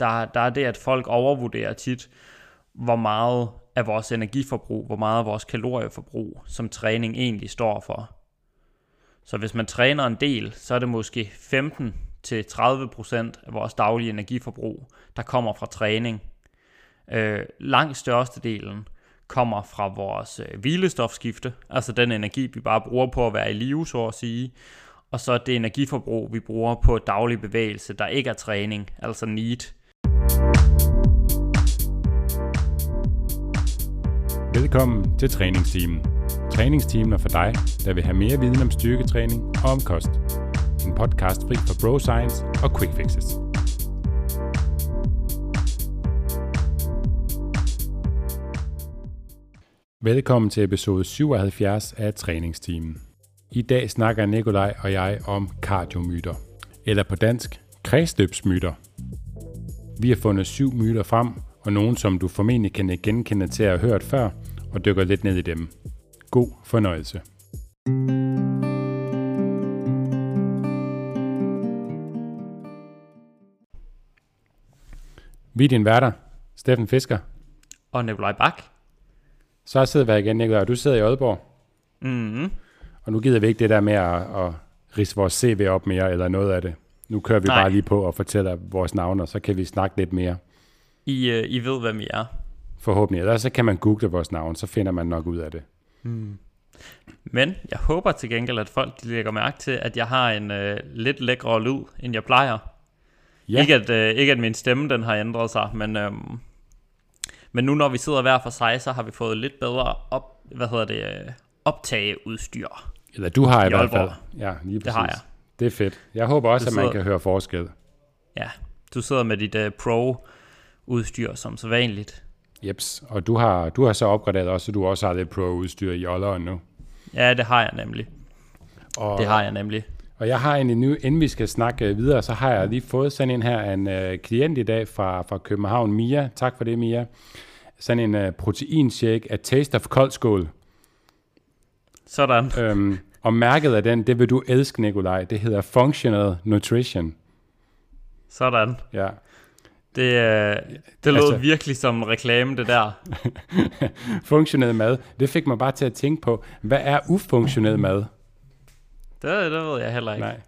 der, der er det, at folk overvurderer tit, hvor meget af vores energiforbrug, hvor meget af vores kalorieforbrug, som træning egentlig står for. Så hvis man træner en del, så er det måske 15 til 30% af vores daglige energiforbrug, der kommer fra træning. Øh, langt størstedelen kommer fra vores øh, hvilestofskifte, altså den energi, vi bare bruger på at være i live, så at sige, og så det energiforbrug, vi bruger på daglig bevægelse, der ikke er træning, altså need. Velkommen til træningsteamen. Træningsteamen er for dig, der vil have mere viden om styrketræning og om kost. En podcast fri for bro science og quick fixes. Velkommen til episode 77 af træningsteamen. I dag snakker Nikolaj og jeg om kardiomyter, eller på dansk kredsløbsmyter. Vi har fundet syv myter frem, og nogle, som du formentlig kan genkende til at have hørt før, og dykker lidt ned i dem. God fornøjelse. Vi er din værter, Steffen Fisker. Og Nikolaj Bak. Så sidder vi igen, Nikolaj, og du sidder i Aalborg. Mm-hmm. Og nu gider vi ikke det der med at, at rise vores CV op mere, eller noget af det. Nu kører vi Nej. bare lige på og fortæller vores navne, og så kan vi snakke lidt mere. I, øh, I ved, hvem I er. Forhåbentlig. Ellers så kan man google vores navn, så finder man nok ud af det. Men jeg håber til gengæld, at folk de lægger mærke til, at jeg har en øh, lidt lækre lyd, end jeg plejer. Ja. Ikke, at, øh, ikke at min stemme den har ændret sig, men, øhm, men nu når vi sidder hver for sig, så har vi fået lidt bedre op, hvad hedder det, øh, optageudstyr. Eller du har i, I hvert fald. Ja, lige præcis. Det har jeg. Det er fedt. Jeg håber også, Du at man sidder- kan høre forskel. Ja, du sidder med dit øh, pro-udstyr som så vanligt. Jeps. Og du har, du har så opgraderet også, så du også har lidt pro-udstyr i Olleren nu. Ja, det har jeg nemlig. Og, Det har jeg nemlig. og jeg har en nu, inden vi skal snakke øh, videre, så har jeg lige fået sådan en her, en øh, klient i dag fra, fra København, Mia. Tak for det, Mia. Sådan en øh, proteinshake af Taste of Koldskål. Sådan. Øhm, og mærket af den, det vil du elske, Nikolaj. Det hedder Functional Nutrition. Sådan. Ja. Det, øh, det lød Altså- virkelig som reklame, det der. Funktionel mad. Det fik mig bare til at tænke på, hvad er ufunktionel mad? Det, det ved jeg heller ikke. Nej.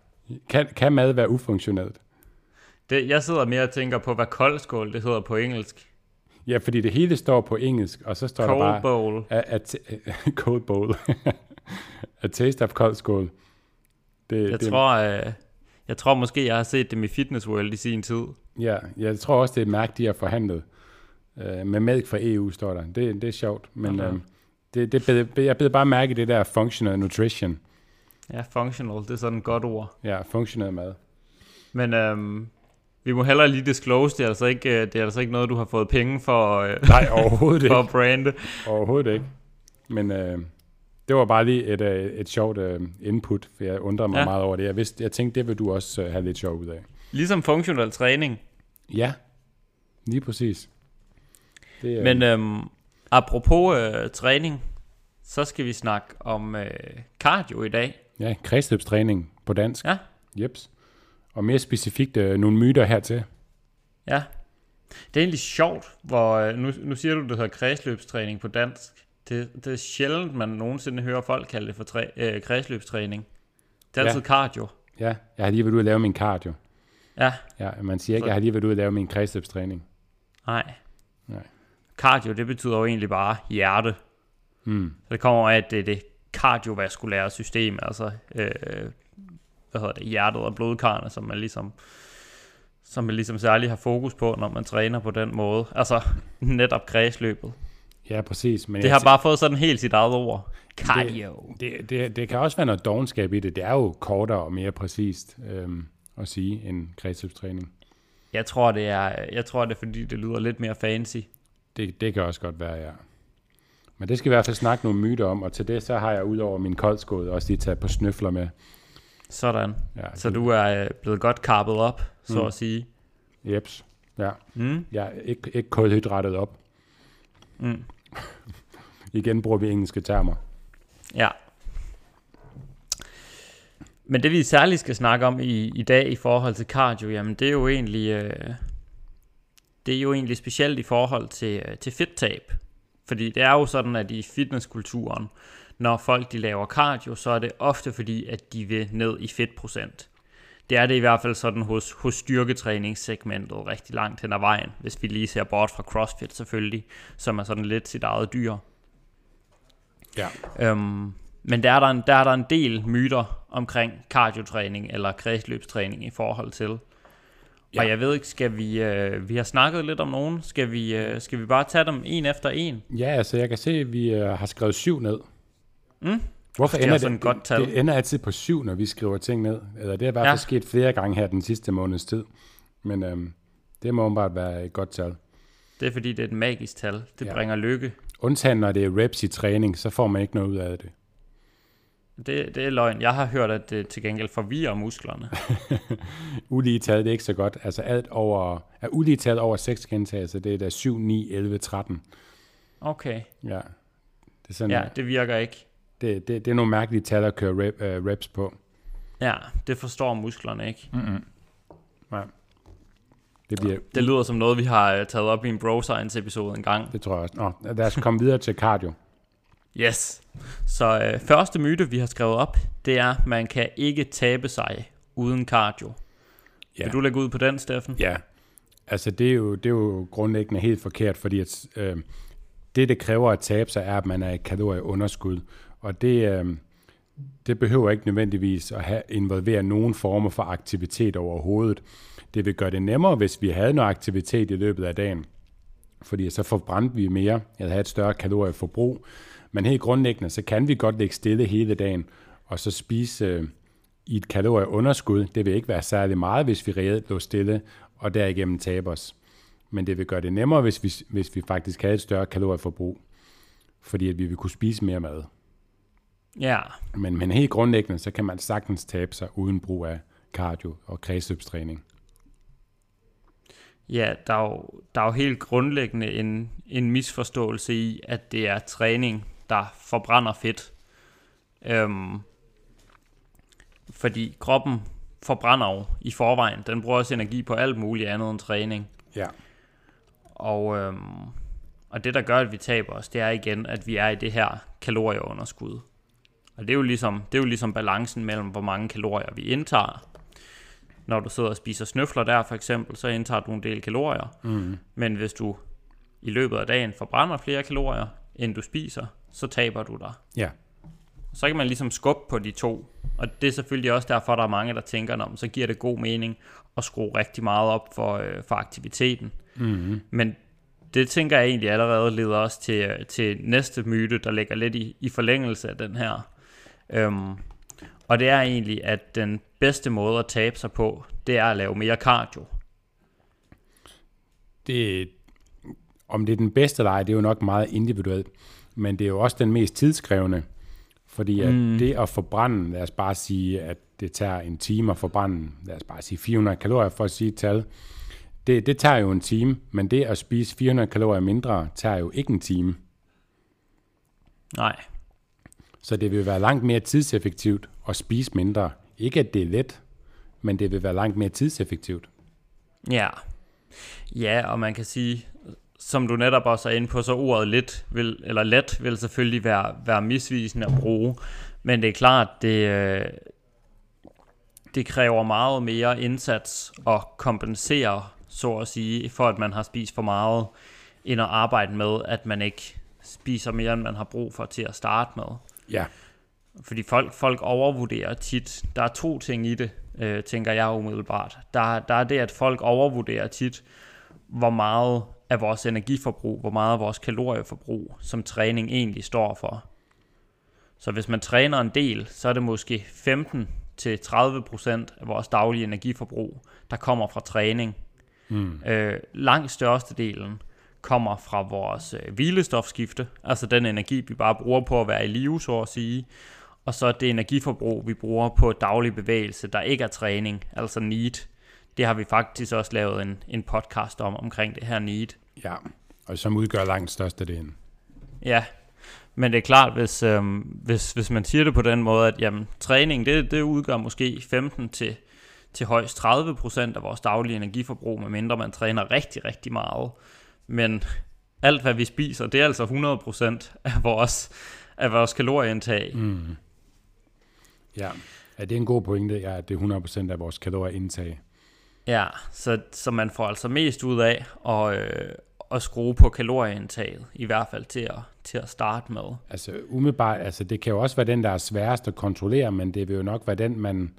Kan, kan mad være ufunktionelt? Det, jeg sidder mere og tænker på, hvad koldskål det hedder på engelsk. Ja, fordi det hele står på engelsk, og så står der Cold bare... bowl. A, a, a, cold bowl. a taste of kold skål. Det, Jeg det, tror, øh, jeg tror måske, jeg har set dem i Fitness World i sin tid. Ja, jeg tror også, det er et mærke, de har forhandlet. Uh, med mælk fra EU, står der. Det, det er sjovt, men Okay. okay. det, det bed, jeg bed bare mærke det der functional nutrition. Ja, functional, det er sådan et godt ord. Ja, functional mad. Men øhm, vi må hellere lige disclose, det er altså ikke, øh, det er altså ikke noget, du har fået penge for, øh, Nej, overhovedet for ikke. at brande. Overhovedet ikke. Men uh, det var bare lige et, uh, et sjovt uh, input, for jeg undrede mig Ja. meget over det. Jeg, vidste, jeg tænkte, det vil du også uh, have lidt sjov ud af. Ligesom functional træning. Ja, lige præcis. Det, er- Men øhm, apropos øh, træning, så skal vi snakke om øh, cardio i dag. Ja, kredsløbstræning på dansk. Ja. Jeps. Og mere specifikt øh, nogle myter hertil. Ja. Det er egentlig sjovt, hvor øh, nu, nu siger du, det hedder kredsløbstræning på dansk. Det, det er sjældent, man nogensinde hører folk kalde det for træ, øh, kredsløbstræning. Det er Ja. altid cardio. Ja, jeg har lige været ude og lave min cardio. Ja, Ja, man siger ikke, Så- jeg har lige været ude og lave min kredsløbstræning. nej. Nej. Cardio, det betyder jo egentlig bare hjerte. Mm. Så det kommer af, at det er det kardiovaskulære system, altså øh, hvad hedder det, hjertet og blodkarrene, som man ligesom som man ligesom særligt har fokus på, når man træner på den måde. Altså netop kredsløbet. Ja, præcis. Men Det har bare fået sådan helt sit eget ord. Cardio. det, det, det kan også være noget dogenskab i det. Det er jo kortere og mere præcist øhm, at sige end kredsløbstræning. Jeg tror, det er, jeg tror, det er fordi, det lyder lidt mere fancy. Det, det kan også godt være, ja. Men det skal vi i hvert fald snakke nogle myter om, og til det så har jeg ud over min koldskåd også lige taget på snøfler med. Sådan. Ja, Så du er øh, blevet godt karpet op, så Mm. at sige. Jeps. Ja, Mm. jeg er ikke, ikke kulhydratet op. Mm. Igen bruger vi engelske termer. Ja. Men det vi særligt skal snakke om i, i dag i forhold til cardio, jamen det er jo egentlig, øh, det er jo egentlig specielt i forhold til, øh, til fedttab. Fordi det er jo sådan, at i fitnesskulturen, når folk de laver cardio, så er det ofte fordi, at de vil ned i fedtprocent. Det er det i hvert fald sådan hos, hos styrketræningssegmentet rigtig langt hen ad vejen, hvis vi lige ser bort fra CrossFit selvfølgelig, som er sådan lidt sit eget dyr. Ja. Øhm, men der er, der, en, der er der en del myter omkring cardiotræning eller kredsløbstræning i forhold til. Ja. Og jeg ved ikke, skal vi, øh, vi har snakket lidt om nogen, skal vi, øh, skal vi bare tage dem en efter en? Ja, altså jeg kan se, at vi øh, har skrevet syv ned. Mm? Hvorfor Det er ender sådan et godt tal. Det ender altid på syv, når vi skriver ting ned. Eller det er i hvert fald Ja. sket flere gange her den sidste måneds tid. Men øhm, det må åbenbart være et godt tal. Det er fordi, det er et magisk tal. Det. Ja. bringer lykke. Undtagen når det er reps i træning, så får man ikke noget ud af det. Det, det er løgn. Jeg har hørt, at det til gengæld forvirrer musklerne. Ulige tal, det er ikke så godt. Altså alt over, er ulige tal over 6 gentagelser, det er da 7, 9, 11, 13. Okay. Ja. Det er, sådan, Ja, det virker ikke. det, det, det er nogle mærkelige tal at køre rep, uh, reps på. Ja, det forstår musklerne ikke. Ja. Det bliver, Det lyder som noget, vi har øh, taget op i en bro science episode en gang. det tror jeg også. Nå, lad os komme videre til cardio. Yes. Så øh, første myte, vi har skrevet op, det er, man kan ikke tabe sig uden cardio. Ja. Vil du lægge ud på den, Steffen? Ja, altså det er jo, det er jo grundlæggende helt forkert, fordi at, øh, det, det kræver at tabe sig, er, at man er i kalorieunderskud. Og det, øh, det behøver ikke nødvendigvis at have, involvere nogen former for aktivitet overhovedet. Det vil gøre det nemmere, hvis vi havde noget aktivitet i løbet af dagen. Fordi så forbrændte vi mere, eller havde et større kalorieforbrug. Men helt grundlæggende, så kan vi godt ligge stille hele dagen, og så spise øh, i et kalorieunderskud. Det vil ikke være særlig meget, hvis vi reelt lå stille, og derigennem tabe os. Men det vil gøre det nemmere, hvis vi, hvis vi faktisk havde et større kalorieforbrug, fordi at vi vil kunne spise mere mad. Ja, Men, men helt grundlæggende, så kan man sagtens tabe sig uden brug af cardio og kredsløbstræning. ja der, er jo, der er jo helt grundlæggende en, en misforståelse i, at det er træning, der forbrænder fedt. Øhm, fordi kroppen forbrænder jo i forvejen. Den bruger også energi på alt muligt andet end træning. Ja. Og, øhm, og det, der gør, at vi taber os, det er igen, at vi er i det her kalorieunderskud. Og det er jo ligesom, det er jo ligesom balancen mellem, hvor mange kalorier vi indtager. Når du sidder og spiser snøfler der for eksempel, så indtager du en del kalorier. Mm. Men hvis du i løbet af dagen forbrænder flere kalorier, end du spiser, så taber du dig. Ja. Så kan man ligesom skubbe på de to. Og det er selvfølgelig også derfor, der er mange, der tænker, om så giver det god mening at skrue rigtig meget op for, øh, for aktiviteten. Mm. Men det tænker jeg egentlig allerede leder os til, øh, til næste myte, der ligger lidt i, i forlængelse af den her. Øhm, og det er egentlig, at den bedste måde at tabe sig på, det er at lave mere cardio. Det, om det er den bedste eller ej, det er jo nok meget individuelt. Men det er jo også den mest tidskrævende. Fordi at mm. det at forbrænde, lad os bare sige, at det tager en time at forbrænde, lad os bare sige 400 kalorier for at sige et tal, det, det tager jo en time, men det at spise 400 kalorier mindre, tager jo ikke en time. Nej, Så det vil være langt mere tidseffektivt at spise mindre. Ikke at det er let, men det vil være langt mere tidseffektivt. Ja. Ja, og man kan sige, som du netop også er inde på, så ordet lidt vil, eller let vil selvfølgelig være, være misvisende at bruge. Men det er klart, det, øh, det kræver meget mere indsats at kompensere, så at sige, for at man har spist for meget, end at arbejde med, at man ikke spiser mere, end man har brug for til at starte med. Ja, Fordi folk, folk overvurderer tit. Der er to ting i det, øh, tænker jeg umiddelbart. Der, der er det, at folk overvurderer tit, hvor meget af vores energiforbrug, hvor meget af vores kalorieforbrug, som træning egentlig står for. Så hvis man træner en del, så er det måske 15 til 30 procent af vores daglige energiforbrug, der kommer fra træning. Mm. Øh, langt størstedelen kommer fra vores øh, hvilestofskifte, altså den energi, vi bare bruger på at være i live, så at sige. Og så det energiforbrug, vi bruger på daglig bevægelse, der ikke er træning, altså need. Det har vi faktisk også lavet en, en podcast om, omkring det her need. ja. Og som udgør langt størstedelen. Ja, men det er klart, hvis, øhm, hvis, hvis man siger det på den måde, at jamen, træning, det, det udgør måske 15 til, til højst 30% af vores daglige energiforbrug, medmindre man træner rigtig, rigtig meget. Men alt, hvad vi spiser, det er altså 100% af vores, af vores kalorieindtag. Mm. Ja. ja, det er en god pointe, ja, at det er 100% af vores kalorieindtag. Ja, så, så man får altså mest ud af at, øh, at skrue på kalorieindtaget, i hvert fald til at, til at starte med. Altså umiddelbart, altså det kan jo også være den, der er sværest at kontrollere, men det vil jo nok være den, man,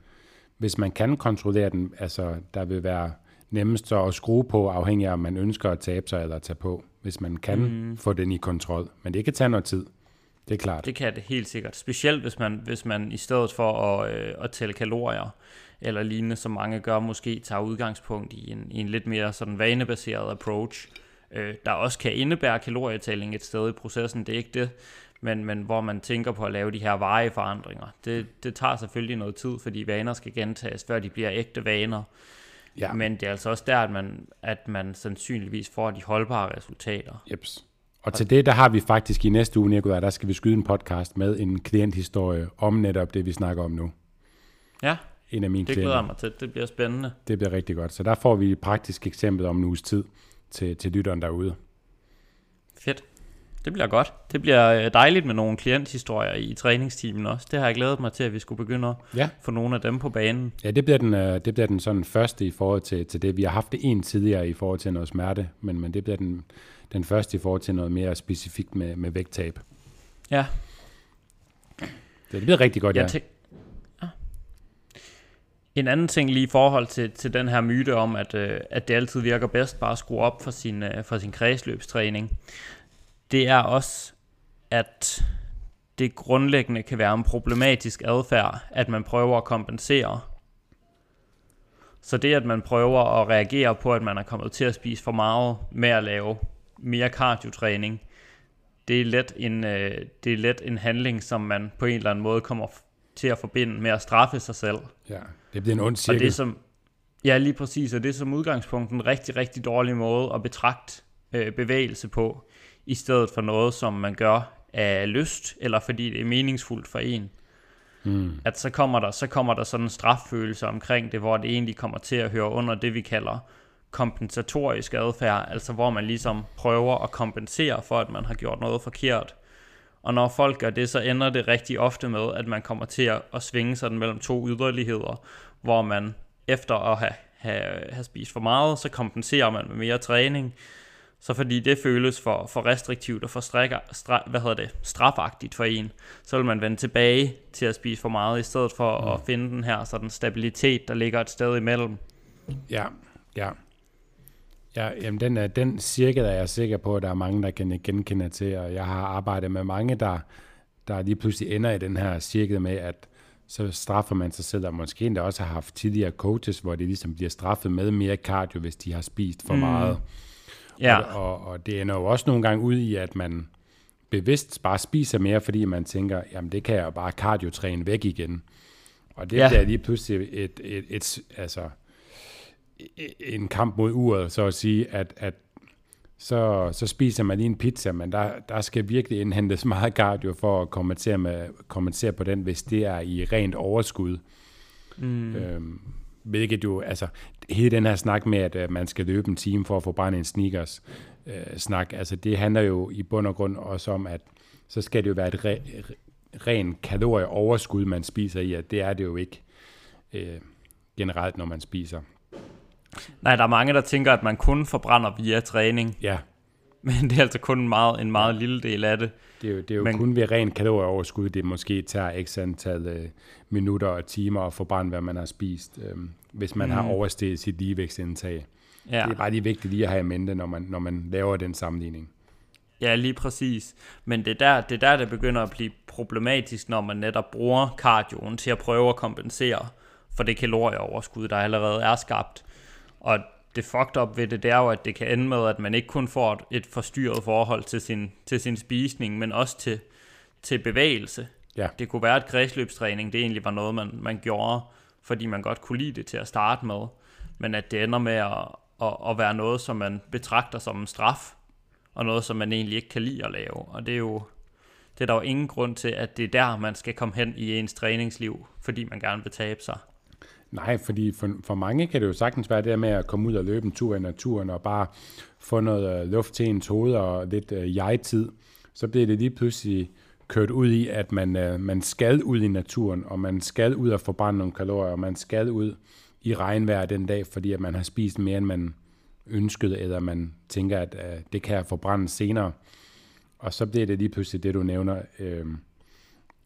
hvis man kan kontrollere den, altså der vil være nemmest at skrue på, afhængig af om man ønsker at tabe sig eller tage på, hvis man kan mm. få den i kontrol. Men det kan tage noget tid. Det er klart. Det kan det helt sikkert. Specielt hvis man, hvis man i stedet for at, øh, at tælle kalorier eller lignende, som mange gør, måske tager udgangspunkt i en, i en lidt mere sådan vanebaseret approach, øh, der også kan indebære kalorietælling et sted i processen. Det er ikke det, men, men hvor man tænker på at lave de her veje forandringer. Det, det tager selvfølgelig noget tid, fordi vaner skal gentages, før de bliver ægte vaner. Ja. Men det er altså også der, at man, at man sandsynligvis får de holdbare resultater. Jeps. Og til det, der har vi faktisk i næste uge, Nicolai, der skal vi skyde en podcast med en klienthistorie om netop det, vi snakker om nu. Ja, en af mine det klienter. glæder mig til. Det bliver spændende. Det bliver rigtig godt. Så der får vi et praktisk eksempel om en uges tid til, til lytteren derude. Fedt. Det bliver godt. Det bliver øh, dejligt med nogle klienthistorier i træningsteamen også. Det har jeg glædet mig til, at vi skulle begynde at ja. få nogle af dem på banen. Ja, det bliver den, øh, det bliver den sådan første i forhold til, til det. Vi har haft det en tidligere i forhold til noget smerte, men, men det bliver den, den første i forhold til noget mere specifikt med, med vægttab. Ja. Det, det bliver rigtig godt, jeg ja. ja. En anden ting lige i forhold til, til den her myte om, at, øh, at det altid virker bedst bare at skrue op for sin, øh, for sin kredsløbstræning, det er også, at det grundlæggende kan være en problematisk adfærd, at man prøver at kompensere. Så det, at man prøver at reagere på, at man er kommet til at spise for meget med at lave mere cardiotræning, det er let en, øh, det er let en handling, som man på en eller anden måde kommer til at forbinde med at straffe sig selv. Ja, det bliver en ond cirkel. Og det som, ja, lige præcis, og det er som udgangspunkt en rigtig, rigtig dårlig måde at betragte øh, bevægelse på i stedet for noget, som man gør af lyst, eller fordi det er meningsfuldt for en. Mm. At så kommer, der, så kommer der sådan en straffølelse omkring det, hvor det egentlig kommer til at høre under det, vi kalder kompensatorisk adfærd, altså hvor man ligesom prøver at kompensere for, at man har gjort noget forkert. Og når folk gør det, så ender det rigtig ofte med, at man kommer til at, at svinge sådan mellem to yderligheder, hvor man efter at have, have, have spist for meget, så kompenserer man med mere træning, så fordi det føles for, for restriktivt og for strækker, stra, hvad hedder det, strafagtigt for en, så vil man vende tilbage til at spise for meget, i stedet for mm. at finde den her sådan stabilitet, der ligger et sted imellem. Ja, ja. Ja, jamen den, er, den cirkel er jeg sikker på, at der er mange, der kan genkende til, og jeg har arbejdet med mange, der, der lige pludselig ender i den her cirkel med, at så straffer man sig selv, og måske endda også har haft tidligere coaches, hvor det ligesom bliver straffet med mere cardio, hvis de har spist for mm. meget. Ja. Og, og, og det ender jo også nogle gange ud i, at man bevidst bare spiser mere, fordi man tænker, jamen det kan jeg jo bare cardio-træne væk igen. Og det ja. bliver lige pludselig et, et, et, et, altså, en kamp mod uret, så at sige, at, at så, så spiser man lige en pizza, men der, der skal virkelig indhentes meget cardio for at kommentere, med, kommentere på den, hvis det er i rent overskud. Mm. Øhm, hvilket jo, altså, hele den her snak med, at uh, man skal løbe en time for at få brændt en sneakers uh, snak, altså det handler jo i bund og grund også om, at så skal det jo være et re, ren kalorieoverskud, man spiser i, og det er det jo ikke uh, generelt, når man spiser. Nej, der er mange, der tænker, at man kun forbrænder via træning. Ja. Men det er altså kun en meget, en meget lille del af det. Det er jo, det er jo Men, kun ved ren kalorieoverskud, det måske tager x antal øh, minutter og timer at forbrænde, hvad man har spist, øh, hvis man mm. har oversteget sit ligevægtsindtag. Ja. Det er bare lige vigtigt lige at have i mente, når man, når man laver den sammenligning. Ja, lige præcis. Men det er, der, det er der, det begynder at blive problematisk, når man netop bruger cardioen til at prøve at kompensere for det kalorieoverskud, der allerede er skabt. Og det fucked up ved det, det er jo, at det kan ende med, at man ikke kun får et, et forstyrret forhold til sin, til sin spisning, men også til, til bevægelse. Ja. Det kunne være, at kredsløbstræning, det egentlig var noget, man, man gjorde, fordi man godt kunne lide det til at starte med, men at det ender med at, at, at være noget, som man betragter som en straf, og noget, som man egentlig ikke kan lide at lave. Og det er jo det er der jo ingen grund til, at det er der, man skal komme hen i ens træningsliv, fordi man gerne vil tabe sig. Nej, fordi for, for mange kan det jo sagtens være det der med at komme ud og løbe en tur i naturen og bare få noget øh, luft til ens hoved og lidt øh, jeg-tid. Så bliver det lige pludselig kørt ud i, at man, øh, man skal ud i naturen, og man skal ud og forbrænde nogle kalorier, og man skal ud i regnvejr den dag, fordi at man har spist mere, end man ønskede, eller man tænker, at øh, det kan jeg forbrænde senere. Og så bliver det lige pludselig det, du nævner, øh,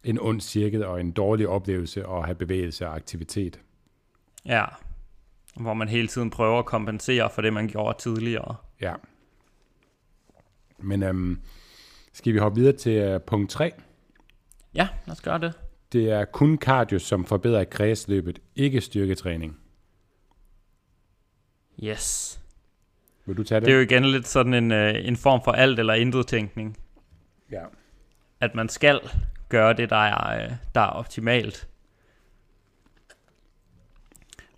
en ond cirkel og en dårlig oplevelse at have bevægelse og aktivitet. Ja, hvor man hele tiden prøver at kompensere for det, man gjorde tidligere. Ja. Men øhm, skal vi hoppe videre til uh, punkt 3? Ja, lad os gøre det. Det er kun cardio, som forbedrer kredsløbet, ikke styrketræning. Yes. Vil du tage det? Det er jo igen lidt sådan en, øh, en form for alt eller intet tænkning. Ja. At man skal gøre det, der er, øh, der er optimalt.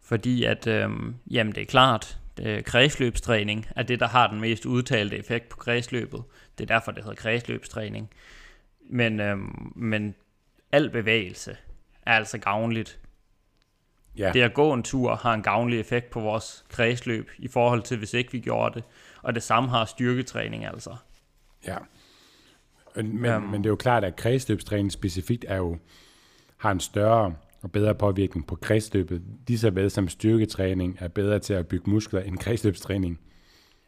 Fordi at, øh, jamen det er klart, øh, kredsløbstræning er det, der har den mest udtalte effekt på kredsløbet. Det er derfor, det hedder kredsløbstræning. Men, øh, men al bevægelse er altså gavnligt. Ja. Det at gå en tur har en gavnlig effekt på vores kredsløb i forhold til, hvis ikke vi gjorde det. Og det samme har styrketræning altså. Ja. Men, um, men det er jo klart, at kredsløbstræning specifikt er jo, har en større og bedre påvirkning på kredsløbet, lige så vel som styrketræning er bedre til at bygge muskler end kredsløbstræning.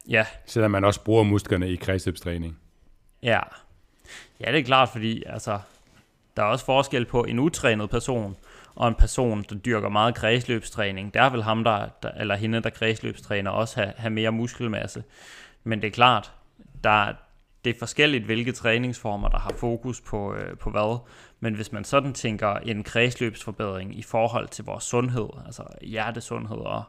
Ja. Selvom man også bruger musklerne i kredsløbstræning. Ja. Ja, det er klart, fordi altså, der er også forskel på en utrænet person og en person, der dyrker meget kredsløbstræning. Der vil ham, der, der eller hende, der kredsløbstræner, også have, have mere muskelmasse. Men det er klart, der, det er forskelligt, hvilke træningsformer, der har fokus på, øh, på hvad. Men hvis man sådan tænker en kredsløbsforbedring i forhold til vores sundhed, altså hjertesundhed og,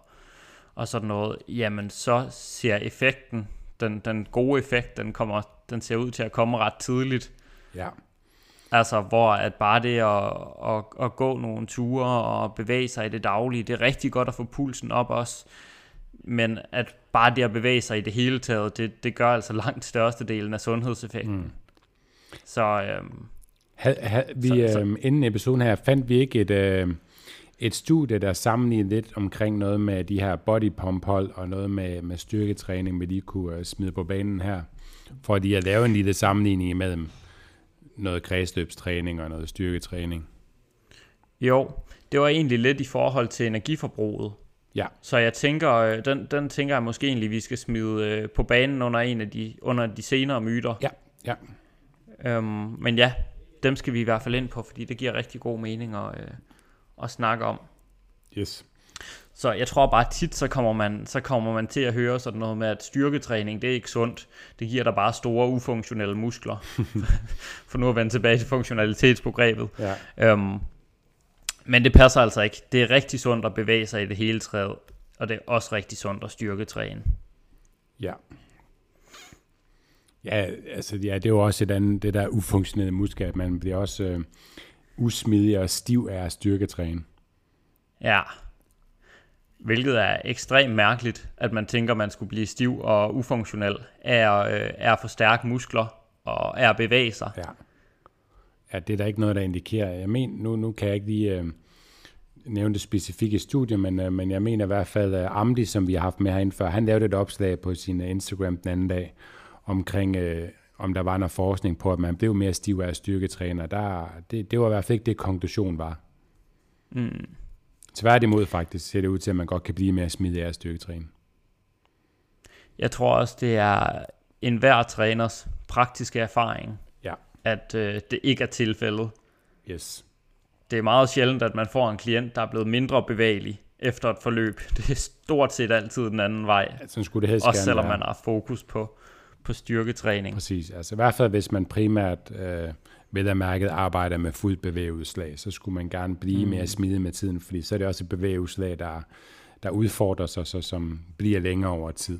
og sådan noget, jamen så ser effekten, den, den gode effekt, den, kommer, den ser ud til at komme ret tidligt. Ja. Altså, hvor at bare det at, at, at gå nogle ture og bevæge sig i det daglige, det er rigtig godt at få pulsen op også. Men at bare det at bevæge sig i det hele taget, det, det gør altså langt størstedelen af sundhedseffekten. Mm. Så, øhm, ha, ha, vi, så, så. Øhm, inden episoden her, fandt vi ikke et, øh, et studie, der sammenlignede lidt omkring noget med de her body pump hold, og noget med, med styrketræning, vi lige kunne uh, smide på banen her, for at at lave en lille sammenligning imellem noget kredsløbstræning og noget styrketræning. Jo, det var egentlig lidt i forhold til energiforbruget. Ja. Så jeg tænker, øh, den, den tænker jeg måske egentlig, vi skal smide øh, på banen under en af de, under de senere myter. Ja, ja. Øhm, men ja, dem skal vi i hvert fald ind på, fordi det giver rigtig god mening at, øh, at snakke om. Yes. Så jeg tror bare tit, så kommer, man, så kommer man til at høre sådan noget med, at styrketræning, det er ikke sundt. Det giver dig bare store ufunktionelle muskler. For nu at vende tilbage til funktionalitetsbegrebet. Ja. Øhm, men det passer altså ikke. Det er rigtig sundt at bevæge sig i det hele træet, og det er også rigtig sundt at styrketræne. Ja. Ja, altså ja, det er jo også et andet, det der ufunktionelle muskel, at man bliver også øh, usmidig og stiv af at styrketræne. Ja, hvilket er ekstremt mærkeligt, at man tænker, man skulle blive stiv og ufunktionel af, øh, af at forstærke muskler og af at bevæge sig. Ja. Ja, det er der ikke noget, der indikerer. Jeg mener, nu, nu kan jeg ikke lige øh, nævne det specifikke studie, men, øh, men jeg mener i hvert fald, at Amdi, som vi har haft med herinde før, han lavede et opslag på sin øh, Instagram den anden dag, omkring, øh, om der var noget forskning på, at man blev mere stiv af styrketræner. Der, det, det var i hvert fald ikke det, konklusion var. Mm. Tværtimod faktisk ser det ud til, at man godt kan blive mere smidig af at styrketræne. Jeg tror også, det er enhver træners praktiske erfaring. At øh, det ikke er tilfældet. Yes. Det er meget sjældent, at man får en klient, der er blevet mindre bevægelig efter et forløb. Det er stort set altid den anden vej. Sådan skulle det helst Også selvom være. man har fokus på, på styrketræning. Præcis. Altså i hvert fald, hvis man primært øh, vel at mærket arbejder med fuldt bevægeudslag, så skulle man gerne blive mm. mere smidig med tiden, fordi så er det også et bevægeudslag, der, der udfordrer sig, så, som bliver længere over tid.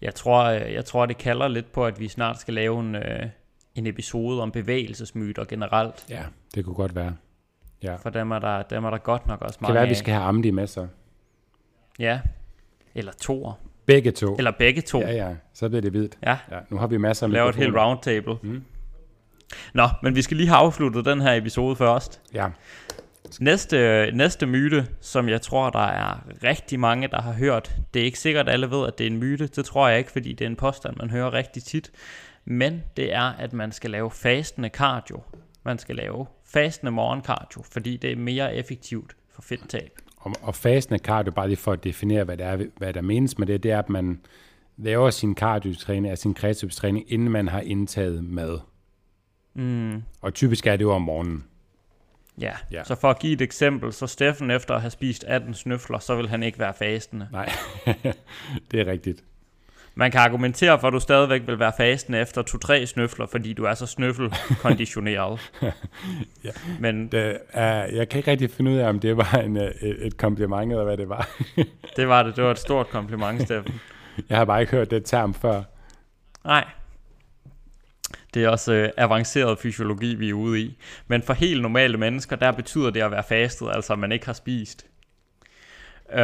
Jeg tror, øh, jeg tror, det kalder lidt på, at vi snart skal lave en, øh, en episode om bevægelsesmyter generelt. Ja, det kunne godt være. Ja. For dem er, der, dem er der godt nok også mange Det kan være, at vi skal have Amdi med sig. Ja, eller to. Begge to. Eller begge to. Ja, ja, så bliver det vidt. Ja. ja nu har vi masser af Laver et helt roundtable. Mm. Nå, men vi skal lige have afsluttet den her episode først. Ja. Næste, næste myte, som jeg tror, der er rigtig mange, der har hørt. Det er ikke sikkert, at alle ved, at det er en myte. Det tror jeg ikke, fordi det er en påstand, man hører rigtig tit. Men det er, at man skal lave fastende cardio. Man skal lave fastende morgencardio, fordi det er mere effektivt for fedttab. Og, og fastende cardio, bare lige for at definere, hvad, det er, hvad der menes med det, det er, at man laver sin cardio-træning, altså sin kreativtræning, inden man har indtaget mad. Mm. Og typisk er det jo om morgenen. Ja. ja, så for at give et eksempel, så Steffen efter at have spist 18 snøfler, så vil han ikke være fastende. Nej, det er rigtigt. Man kan argumentere for, at du stadigvæk vil være fastende efter 2-3 snøfler, fordi du er så snøffelkonditioneret. ja. Men det, uh, jeg kan ikke rigtig finde ud af, om det var en, uh, et, et kompliment, eller hvad det var. det var det. Det var et stort kompliment, Steffen. Jeg har bare ikke hørt det term før. Nej. Det er også øh, avanceret fysiologi, vi er ude i. Men for helt normale mennesker, der betyder det at være fastet, altså at man ikke har spist.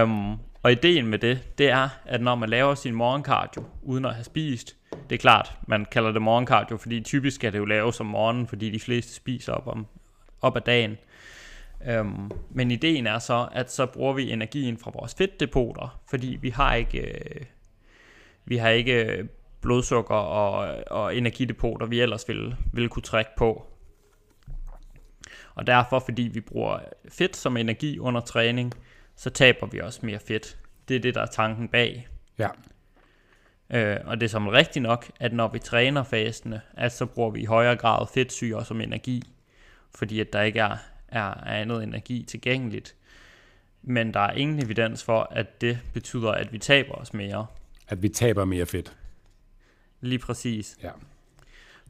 Um, og ideen med det, det er, at når man laver sin morgenkardio uden at have spist, det er klart, man kalder det morgenkardio, fordi typisk skal det jo laves om morgenen, fordi de fleste spiser op, om, op ad dagen. Øhm, men ideen er så, at så bruger vi energien fra vores fedtdepoter, fordi vi har ikke, øh, vi har ikke blodsukker og, og energidepoter, vi ellers ville, ville kunne trække på. Og derfor, fordi vi bruger fedt som energi under træning, så taber vi også mere fedt. Det er det, der er tanken bag. Ja. Øh, og det er som rigtigt nok, at når vi træner fastende, at så bruger vi i højere grad fedtsyre som energi, fordi at der ikke er, er, er andet energi tilgængeligt. Men der er ingen evidens for, at det betyder, at vi taber os mere. At vi taber mere fedt. Lige præcis. Ja.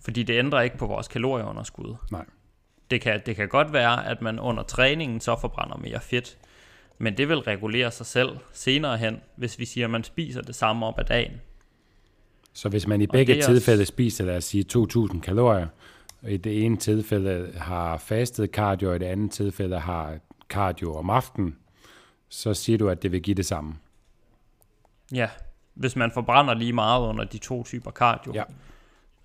Fordi det ændrer ikke på vores kalorieunderskud. Nej. Det kan, det kan godt være, at man under træningen så forbrænder mere fedt, men det vil regulere sig selv senere hen, hvis vi siger, at man spiser det samme op ad dagen. Så hvis man i begge tilfælde også... spiser, lad os sige, 2.000 kalorier, og i det ene tilfælde har fastet cardio, og i det andet tilfælde har cardio om aftenen, så siger du, at det vil give det samme. Ja, hvis man forbrænder lige meget under de to typer cardio. Ja.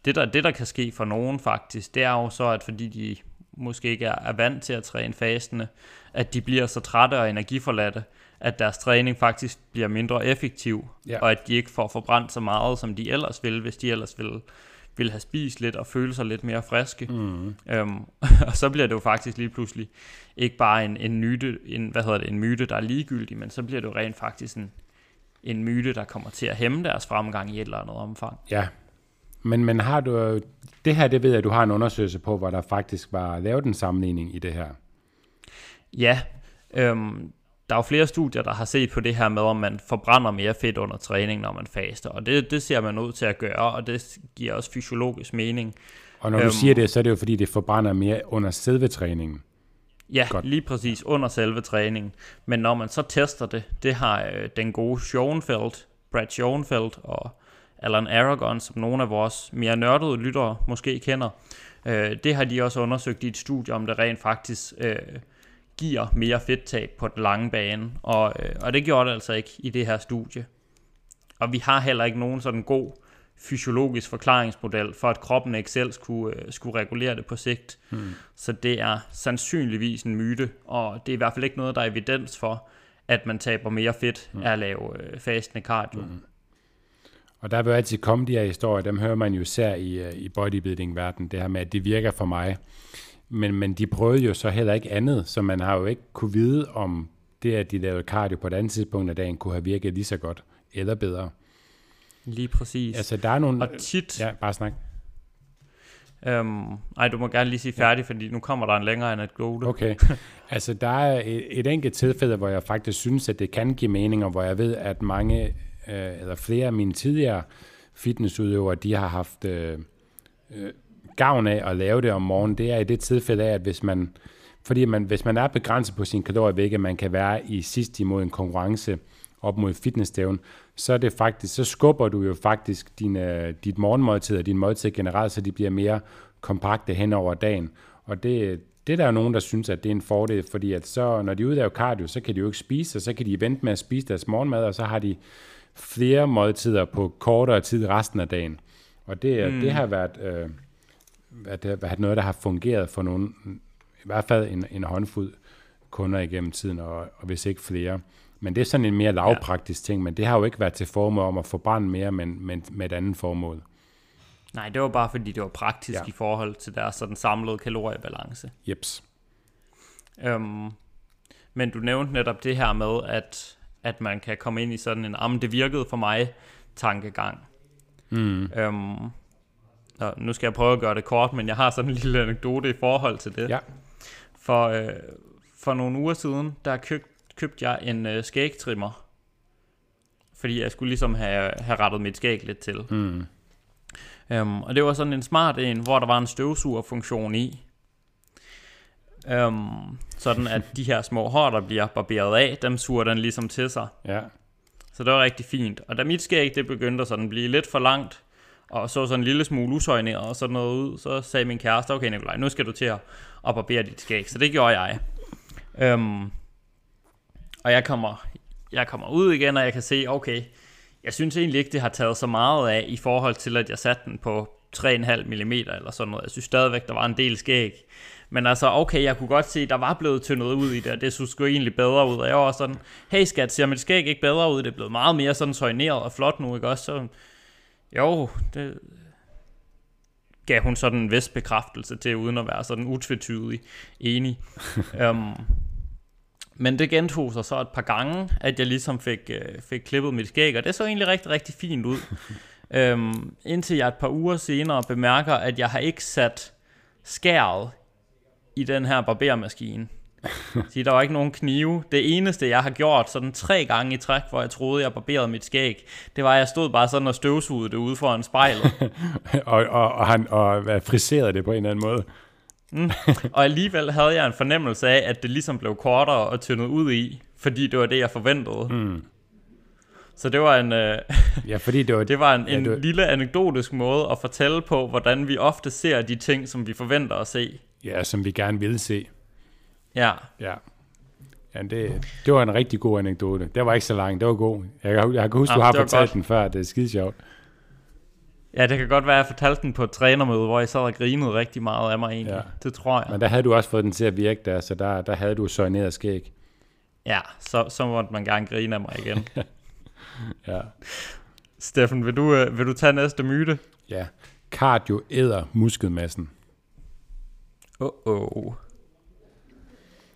Det der, det, der kan ske for nogen faktisk, det er jo så, at fordi de måske ikke er, er vant til at træne fastende, at de bliver så trætte og energiforladte, at deres træning faktisk bliver mindre effektiv, ja. og at de ikke får forbrændt så meget, som de ellers vil, hvis de ellers vil, vil have spist lidt og føle sig lidt mere friske. Mm. Øhm, og så bliver det jo faktisk lige pludselig ikke bare en, en, myte, en, hvad hedder det, en myte, der er ligegyldig, men så bliver det jo rent faktisk en, en myte, der kommer til at hæmme deres fremgang i et eller andet omfang. Ja, men, men har du, det her, det ved jeg, du har en undersøgelse på, hvor der faktisk var lavet en sammenligning i det her. Ja, øhm, der er jo flere studier, der har set på det her med, om man forbrænder mere fedt under træning, når man faster. Og det, det ser man ud til at gøre, og det giver også fysiologisk mening. Og når du øhm, siger det, så er det jo fordi, det forbrænder mere under selve træningen. Ja, Godt. lige præcis under selve træningen. Men når man så tester det, det har øh, den gode Schoenfeldt, Brad Schoenfeldt og Alan Aragon, som nogle af vores mere nørdede lyttere måske kender, øh, det har de også undersøgt i et studie, om det rent faktisk øh, giver mere fedttab på den lange bane. Og, øh, og det gjorde det altså ikke i det her studie. Og vi har heller ikke nogen sådan god fysiologisk forklaringsmodel for, at kroppen ikke selv skulle, øh, skulle regulere det på sigt. Hmm. Så det er sandsynligvis en myte, og det er i hvert fald ikke noget, der er evidens for, at man taber mere fedt hmm. af at lave øh, fastende cardio. Hmm. Og der vil altid komme de her historier, dem hører man jo især i, øh, i bodybuilding-verdenen, det her med, at det virker for mig. Men, men de prøvede jo så heller ikke andet, så man har jo ikke kunne vide, om det, at de lavede cardio på et andet tidspunkt af dagen, kunne have virket lige så godt eller bedre. Lige præcis. Altså, der er nogle... Og tit... Ja, bare snak. Øhm, ej, du må gerne lige sige færdig, ja. fordi nu kommer der en længere anekdote. Okay. Altså, der er et, et enkelt tilfælde, hvor jeg faktisk synes, at det kan give mening, og hvor jeg ved, at mange, øh, eller flere af mine tidligere fitnessudøvere, de har haft øh, øh, gavn af at lave det om morgenen. Det er i det tilfælde af, at hvis man, fordi man, hvis man er begrænset på sin kalorier, hvilket man kan være i sidst imod en konkurrence, op mod fitnessstævn, så er det faktisk, så skubber du jo faktisk din, øh, dit morgenmåltid og din måltid generelt, så de bliver mere kompakte hen over dagen. Og det, det er der jo nogen, der synes, at det er en fordel, fordi at så, når de udlaver cardio, så kan de jo ikke spise, og så kan de vente med at spise deres morgenmad, og så har de flere måltider på kortere tid resten af dagen. Og det, mm. det har været, øh, været, været noget, der har fungeret for nogen, i hvert fald en, en håndfuld kunder igennem tiden, og, og hvis ikke flere. Men det er sådan en mere lavpraktisk ting, men det har jo ikke været til formål om at forbrænde mere, men, men med et andet formål. Nej, det var bare fordi, det var praktisk Ja. ja. i forhold til deres sådan samlede kaloriebalance. Jeps. Øhm, men du nævnte netop det her med, at, at man kan komme ind i sådan en, om det virkede for mig, tankegang. Mm. Øhm, og nu skal jeg prøve at gøre det kort, men jeg har sådan en lille anekdote i forhold til det. Ja. For, øh, for nogle uger siden, der køb, købte jeg en øh, skægtrimmer. Fordi jeg skulle ligesom have, have rettet mit skæg lidt til. Mm. Um, og det var sådan en smart en, hvor der var en støvsugerfunktion i. Um, sådan at de her små hår, der bliver barberet af, dem suger den ligesom til sig. Ja. Så det var rigtig fint. Og da mit skæg det begyndte at sådan blive lidt for langt, og så sådan en lille smule usøjneret og sådan noget ud, så sagde min kæreste, okay Nikolaj, nu skal du til at, barbere dit skæg. Så det gjorde jeg. Um, og jeg kommer, jeg kommer ud igen, og jeg kan se, okay, jeg synes egentlig ikke, det har taget så meget af i forhold til, at jeg satte den på 3,5 mm eller sådan noget. Jeg synes stadigvæk, der var en del skæg. Men altså, okay, jeg kunne godt se, der var blevet tyndet ud i det, og det så sgu egentlig bedre ud. Og jeg var sådan, hey skat, ser mit skæg ikke bedre ud? Det er blevet meget mere sådan soigneret og flot nu, ikke også? Så, jo, det gav hun sådan en vis bekræftelse til, uden at være sådan utvetydig enig. um, men det gentog sig så et par gange, at jeg ligesom fik, øh, fik klippet mit skæg, og det så egentlig rigtig, rigtig fint ud. øhm, indtil jeg et par uger senere bemærker, at jeg har ikke sat skæret i den her barbermaskine. Så der var ikke nogen knive. Det eneste, jeg har gjort sådan tre gange i træk, hvor jeg troede, jeg barberede mit skæg, det var, at jeg stod bare sådan og støvsugede det ude foran spejlet. og, og, og, han og friserede det på en eller anden måde. og alligevel havde jeg en fornemmelse af, at det ligesom blev kortere og tyndet ud i, fordi det var det, jeg forventede. Mm. Så det var en, øh, Ja, fordi det var... det var en, Ja, en det var- lille anekdotisk måde at fortælle på, hvordan vi ofte ser de ting, som vi forventer at se. Ja, som vi gerne ville se. Ja, Ja. Ja, det, det var en rigtig god anekdote. Det var ikke så lang, det var god. Jeg, kan- jeg kan huske, Ah, du har fortalt godt. den før, det er skide sjovt. ja det kan godt være, at jeg fortalte den på et trænermøde, hvor jeg sad og grinede rigtig meget af mig egentlig. Ja. Ja. Det tror jeg. Men der havde du også fået den til at virke der, så der, der havde du soigneret skæg. Ja, så, så måtte man gerne grine af mig igen. Ja. Steffen, vil du, øh, vil du tage næste myte? ja. Cardio æder muskelmassen. Uh-oh.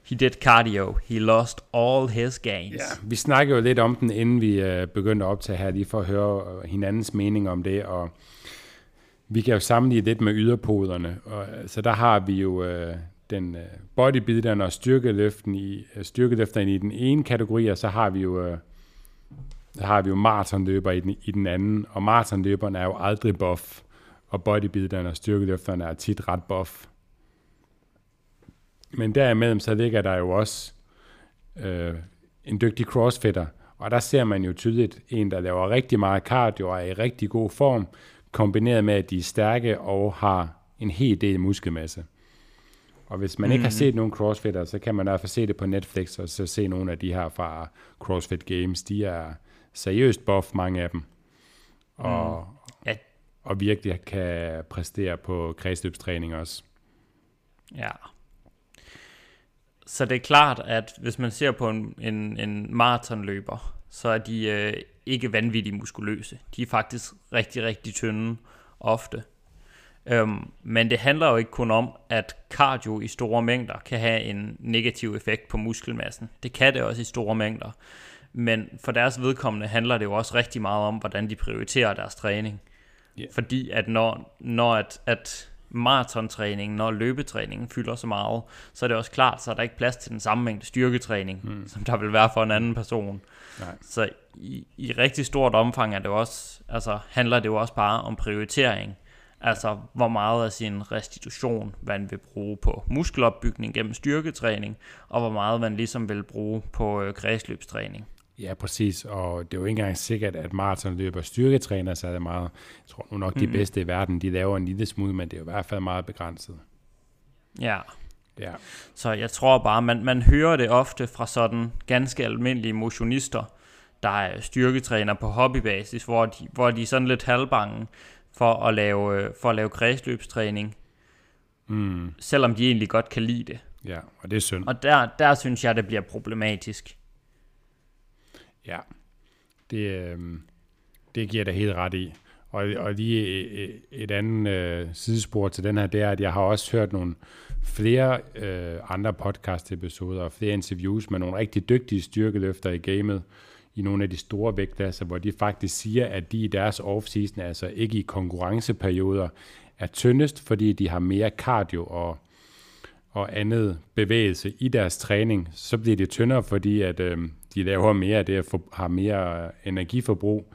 He did cardio. He lost all his gains. Ja, vi snakkede jo lidt om den, inden vi øh, begyndte at optage her, lige for at høre øh, hinandens mening om det, og vi kan jo sammenligne lidt med yderpoderne, og, øh, så der har vi jo øh, den øh, bodybuilderen og styrkeløften i, øh, styrkeløfteren i den ene kategori, og så har vi jo øh, så har vi jo maratonløber i den, i den anden, og maratonløberen er jo aldrig buff, og bodybuilderen og styrkeløfteren er tit ret buff. Men derimellem så ligger der jo også øh, en dygtig crossfitter, og der ser man jo tydeligt en, der laver rigtig meget cardio og er i rigtig god form, kombineret med, at de er stærke og har en hel del muskelmasse. Og hvis man mm. ikke har set nogen crossfitter, så kan man i hvert fald se det på Netflix, og så se nogle af de her fra CrossFit Games. De er seriøst buff, mange af dem. Og, Ja. og virkelig kan præstere på kredsløbstræning også. Ja. Så det er klart, at hvis man ser på en, en, en maratonløber, så er de øh, ikke vanvittigt muskuløse. De er faktisk rigtig, rigtig tynde ofte. Øhm, men det handler jo ikke kun om, at cardio i store mængder kan have en negativ effekt på muskelmassen. Det kan det også i store mængder. Men for deres vedkommende handler det jo også rigtig meget om, hvordan de prioriterer deres træning. Ja. Fordi at når, når at, at maratontræningen, når løbetræningen fylder så meget, så er det også klart, så er der ikke plads til den samme mængde styrketræning, mm. som der vil være for en anden person. Nej. Så i, i rigtig stort omfang er det også, altså, handler det jo også bare om prioritering. Altså, hvor meget af sin restitution man vil bruge på muskelopbygning gennem styrketræning, og hvor meget man ligesom vil bruge på øh, kredsløbstræning. Ja, præcis. Og det er jo ikke engang sikkert, at maratonløber styrketræner sig meget. Jeg tror nu nok, de Mhm. bedste i verden, de laver en lille smule, men det er jo i hvert fald meget begrænset. Ja, Ja, Så jeg tror bare, man, man hører det ofte fra sådan ganske almindelige motionister, der er styrketræner på hobbybasis, hvor de, hvor de er sådan lidt halvbange for at lave, øh, for at lave kredsløbstræning, mm, selvom de egentlig godt kan lide det. Ja, og det er synd. Og der, der synes jeg, det bliver problematisk. Ja, det, øh, det giver dig helt ret i. Og, og lige et, et andet øh, sidespor til den her, det er, at jeg har også hørt nogle flere øh, andre podcast-episoder og flere interviews med nogle rigtig dygtige styrkeløfter i gamet, i nogle af de store vægtklasser, hvor de faktisk siger, at de i deres off-season, altså ikke i konkurrenceperioder, er tyndest, fordi de har mere cardio og, og andet bevægelse i deres træning. Så bliver de tyndere, fordi at, øh, de laver mere af det og har mere øh, energiforbrug.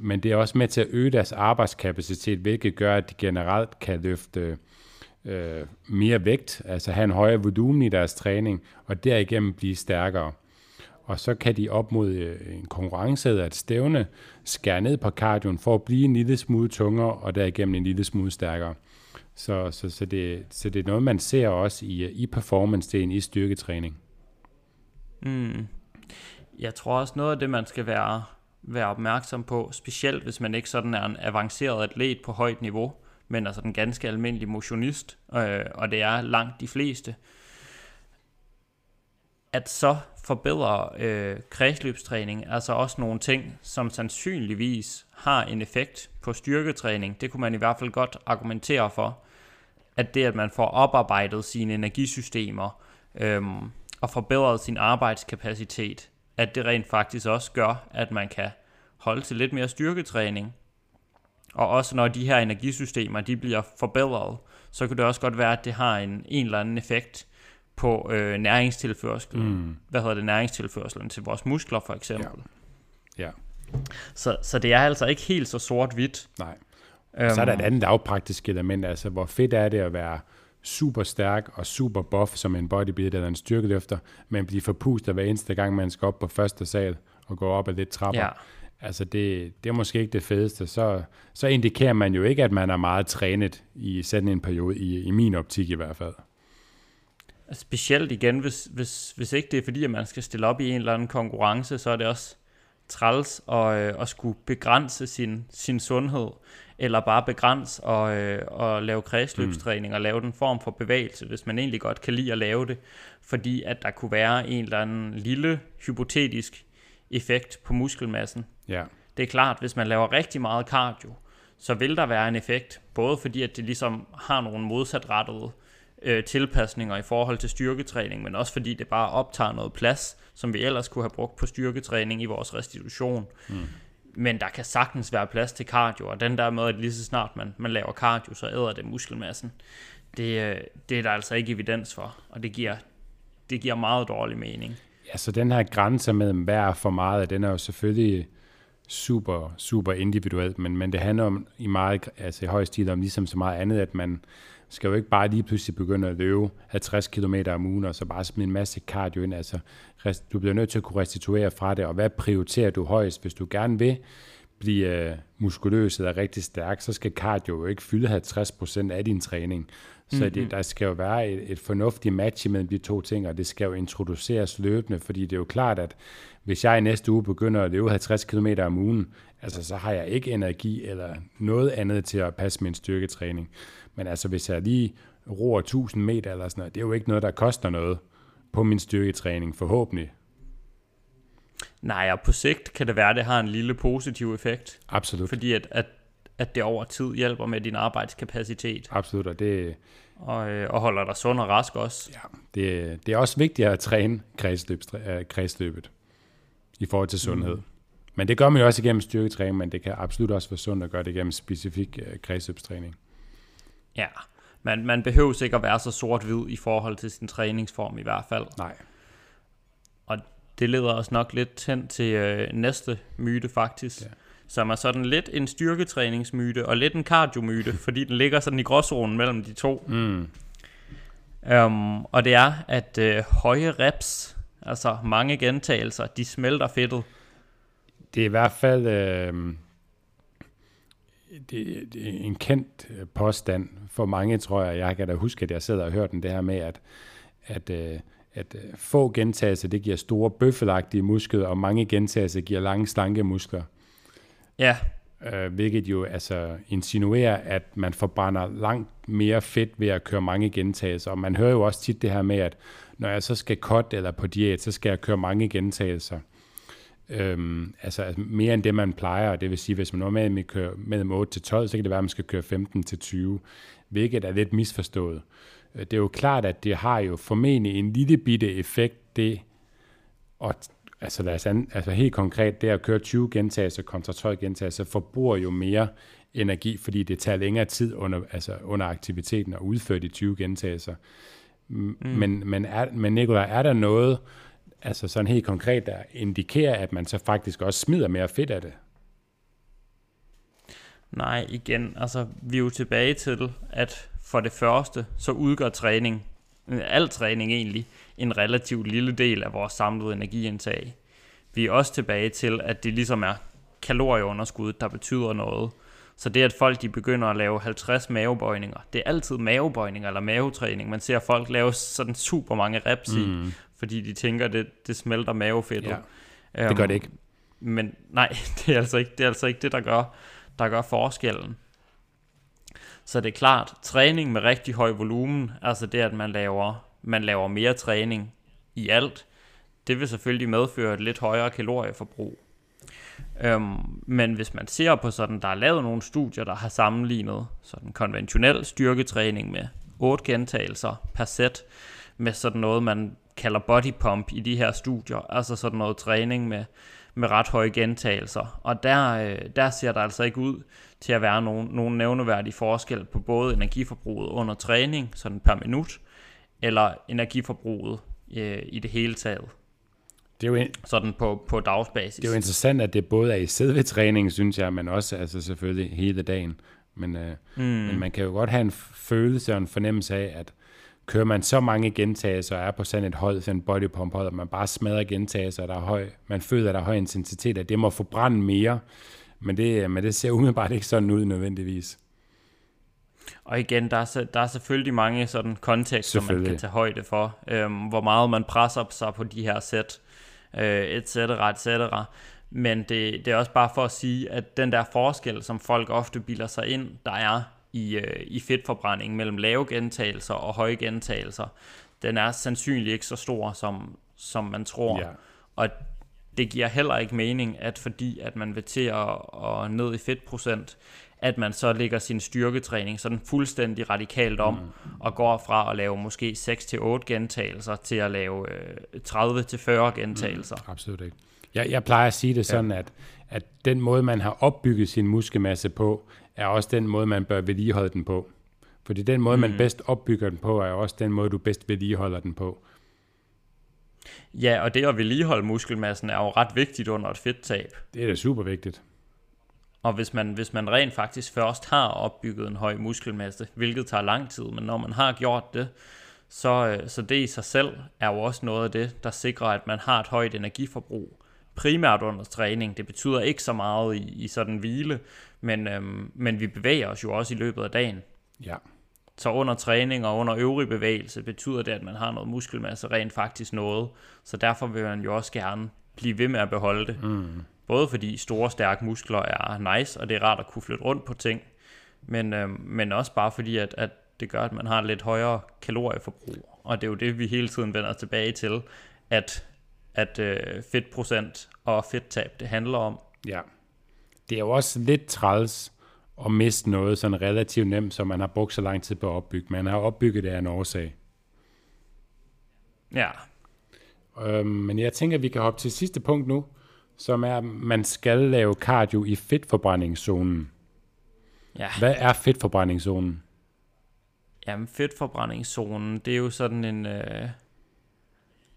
Men det er også med til at øge deres arbejdskapacitet, hvilket gør, at de generelt kan løfte øh, mere vægt, altså have en højere volumen i deres træning, og derigennem blive stærkere og så kan de op mod øh, en konkurrence eller et stævne skære ned på cardioen for at blive en lille smule tungere og derigennem en lille smule stærkere. Så, så, så, det, så det er noget, man ser også i, i performance-delen i styrketræning. Mm. Jeg tror også noget af det, man skal være, være opmærksom på, specielt hvis man ikke sådan er en avanceret atlet på højt niveau, men altså den ganske almindelig motionist, øh, og det er langt de fleste, at så forbedrer øh, kredsløbstræning altså også nogle ting, som sandsynligvis har en effekt på styrketræning. Det kunne man i hvert fald godt argumentere for, at det, at man får oparbejdet sine energisystemer øh, og forbedret sin arbejdskapacitet, at det rent faktisk også gør, at man kan holde til lidt mere styrketræning. Og også når de her energisystemer de bliver forbedret, så kan det også godt være, at det har en, en eller anden effekt på øh, næringstilførsel. Mm. Hvad hedder det? Næringstilførselen til vores muskler for eksempel. Ja. ja. Så, så det er altså ikke helt så sort-hvidt. Nej. Um, så er der et andet lavpraktisk element, altså hvor fedt er det at være super stærk og super buff som en bodybuilder eller en styrkeløfter, men blive forpustet hver eneste gang, man skal op på første sal og gå op ad lidt trapper. Ja. Altså det, det er måske ikke det fedeste. Så, så indikerer man jo ikke, at man er meget trænet i sådan en periode, i, i min optik i hvert fald. Specielt igen, hvis, hvis, hvis ikke det er fordi, at man skal stille op i en eller anden konkurrence, så er det også træls at, øh, at skulle begrænse sin, sin sundhed, eller bare begrænse og, øh, og lave kredsløbstræning mm. og lave den form for bevægelse, hvis man egentlig godt kan lide at lave det, fordi at der kunne være en eller anden lille hypotetisk effekt på muskelmassen. Ja. Det er klart, hvis man laver rigtig meget cardio, så vil der være en effekt, både fordi at det ligesom har nogle modsatrettede øh, tilpasninger i forhold til styrketræning, men også fordi det bare optager noget plads, som vi ellers kunne have brugt på styrketræning i vores restitution. Mm. Men der kan sagtens være plads til cardio, og den der med, at lige så snart man, man laver cardio, så æder det muskelmassen. Det, øh, det er der altså ikke evidens for, og det giver, det giver meget dårlig mening. Ja, så den her grænse mellem hvad er for meget, den er jo selvfølgelig super, super individuelt, men, men det handler om i meget, altså i høj stil om ligesom så meget andet, at man, skal jo ikke bare lige pludselig begynde at løbe 50 km om ugen, og så bare smide en masse cardio ind. Altså, du bliver nødt til at kunne restituere fra det, og hvad prioriterer du højst? Hvis du gerne vil blive uh, muskuløs eller rigtig stærk, så skal cardio jo ikke fylde 50% af din træning. Så mm-hmm. det, der skal jo være et, et fornuftigt match mellem de to ting, og det skal jo introduceres løbende, fordi det er jo klart, at hvis jeg i næste uge begynder at løbe 50 km om ugen, altså så har jeg ikke energi eller noget andet til at passe min styrketræning. Men altså, hvis jeg lige roer 1000 meter eller sådan noget, det er jo ikke noget, der koster noget på min styrketræning, forhåbentlig. Nej, og på sigt kan det være, at det har en lille positiv effekt. Absolut. Fordi at, at, at det over tid hjælper med din arbejdskapacitet. Absolut, og det... Og, øh, og holder dig sund og rask også. Ja, det, det er også vigtigt at træne kredsløb, øh, kredsløbet i forhold til sundhed. Mm. Men det gør man jo også igennem styrketræning, men det kan absolut også være sundt at gøre det igennem specifik øh, kredsløbstræning. Ja, man, man behøver ikke at være så sort-hvid i forhold til sin træningsform i hvert fald. Nej. Det leder os nok lidt hen til øh, næste myte faktisk, ja. som er sådan lidt en styrketræningsmyte og lidt en kardiomyte, fordi den ligger sådan i gråzonen mellem de to. Mm. Um, og det er, at øh, høje reps, altså mange gentagelser, de smelter fedtet. Det er i hvert fald... Øh det, det er en kendt øh, påstand for mange, tror jeg. Jeg kan da huske, at jeg sidder og hører den, det her med, at, at, øh, at øh, få gentagelser, det giver store bøffelagtige muskler, og mange gentagelser giver lange, slanke muskler. Ja. øh, hvilket jo altså insinuerer, at man forbrænder langt mere fedt ved at køre mange gentagelser. Og man hører jo også tit det her med, at når jeg så skal cut eller på diæt, så skal jeg køre mange gentagelser. Øhm, altså mere end det, man plejer. Det vil sige, hvis man normalt kører mellem 8 til 12, så kan det være, at man skal køre 15 til 20, hvilket er lidt misforstået. Øh, det er jo klart, at det har jo formentlig en lille bitte effekt, det og altså, lad os an, altså helt konkret, det at køre 20 gentagelser kontra 12 gentagelser, forbruger jo mere energi, fordi det tager længere tid under, altså under aktiviteten at udføre de 20 gentagelser. Mm. Men, men, er, men Nicolaj, er der noget, altså sådan helt konkret, der indikerer, at man så faktisk også smider mere fedt af det? Nej, igen, altså vi er jo tilbage til, at for det første, så udgør træning, al træning egentlig, en relativt lille del af vores samlede energiindtag. Vi er også tilbage til, at det ligesom er kalorieunderskud, der betyder noget. Så det, at folk de begynder at lave 50 mavebøjninger, det er altid mavebøjninger eller mavetræning. Man ser folk lave sådan super mange reps i, mm. fordi de tænker, det, det smelter mavefedtet. Ja, det gør det ikke. Um, men nej, det er altså ikke det, er altså ikke det der, gør, der gør forskellen. Så det er klart, træning med rigtig høj volumen, altså det, at man laver, man laver mere træning i alt, det vil selvfølgelig medføre et lidt højere kalorieforbrug. Øhm, men hvis man ser på sådan, der er lavet nogle studier, der har sammenlignet sådan konventionel styrketræning med 8 gentagelser per sæt, med sådan noget, man kalder body pump i de her studier, altså sådan noget træning med, med ret høje gentagelser. Og der, øh, der ser der altså ikke ud til at være nogen, nogen nævneværdig forskel på både energiforbruget under træning, sådan per minut, eller energiforbruget øh, i det hele taget. Det er jo en, sådan på, på dagsbasis. Det er jo interessant, at det både er i selve træning, synes jeg, men også altså selvfølgelig hele dagen. Men, øh, mm. men man kan jo godt have en følelse og en fornemmelse af, at kører man så mange gentagelser og er på sådan et hold, sådan en bodypump hold, og man bare smadrer gentagelser, der er høj, man føler, at der er høj intensitet, at det må forbrænde mere, men det, men det ser umiddelbart ikke sådan ud nødvendigvis. Og igen, der er, der er selvfølgelig mange sådan kontekster, man kan tage højde for. Øhm, hvor meget man presser sig på de her sæt, øh, et cetera, et cetera. Men det, det er også bare for at sige, at den der forskel, som folk ofte bilder sig ind, der er i, øh, i fedtforbrænding mellem lave gentagelser og høje gentagelser, den er sandsynligt ikke så stor, som, som man tror. Ja. Og det giver heller ikke mening, at fordi at man vil til at, at ned i fedtprocent, at man så lægger sin styrketræning sådan fuldstændig radikalt om, mm. og går fra at lave måske 6-8 gentagelser, til at lave øh, 30-40 gentagelser. Mm, absolut ikke. Jeg, jeg plejer at sige det sådan, ja. at, at den måde, man har opbygget sin muskelmasse på, er også den måde, man bør vedligeholde den på. Fordi den måde, mm. man bedst opbygger den på, er også den måde, du bedst vedligeholder den på. Ja, og det at vedligeholde muskelmassen er jo ret vigtigt under et fedttab. Det er da super vigtigt. Og hvis man, hvis man rent faktisk først har opbygget en høj muskelmasse, hvilket tager lang tid, men når man har gjort det, så, øh, så det i sig selv er jo også noget af det, der sikrer, at man har et højt energiforbrug. Primært under træning. Det betyder ikke så meget i, i sådan hvile, men, øhm, men vi bevæger os jo også i løbet af dagen. Ja. Så under træning og under øvrig bevægelse betyder det, at man har noget muskelmasse rent faktisk noget. Så derfor vil man jo også gerne blive ved med at beholde det. Mm. Både fordi store, stærke muskler er nice, og det er rart at kunne flytte rundt på ting, men, øh, men også bare fordi, at, at det gør, at man har lidt højere kalorieforbrug. Og det er jo det, vi hele tiden vender tilbage til, at, at øh, fedtprocent og fedttab, det handler om. Ja. Det er jo også lidt træls at miste noget sådan relativt nemt, som man har brugt så lang tid på at opbygge. Man har opbygget det af en årsag. Ja. Øhm, men jeg tænker, at vi kan hoppe til sidste punkt nu, som er, at man skal lave cardio i fedtforbrændingszonen. Ja. Hvad er fedtforbrændingszonen? Jamen, fedtforbrændingszonen, det er jo sådan en... Øh...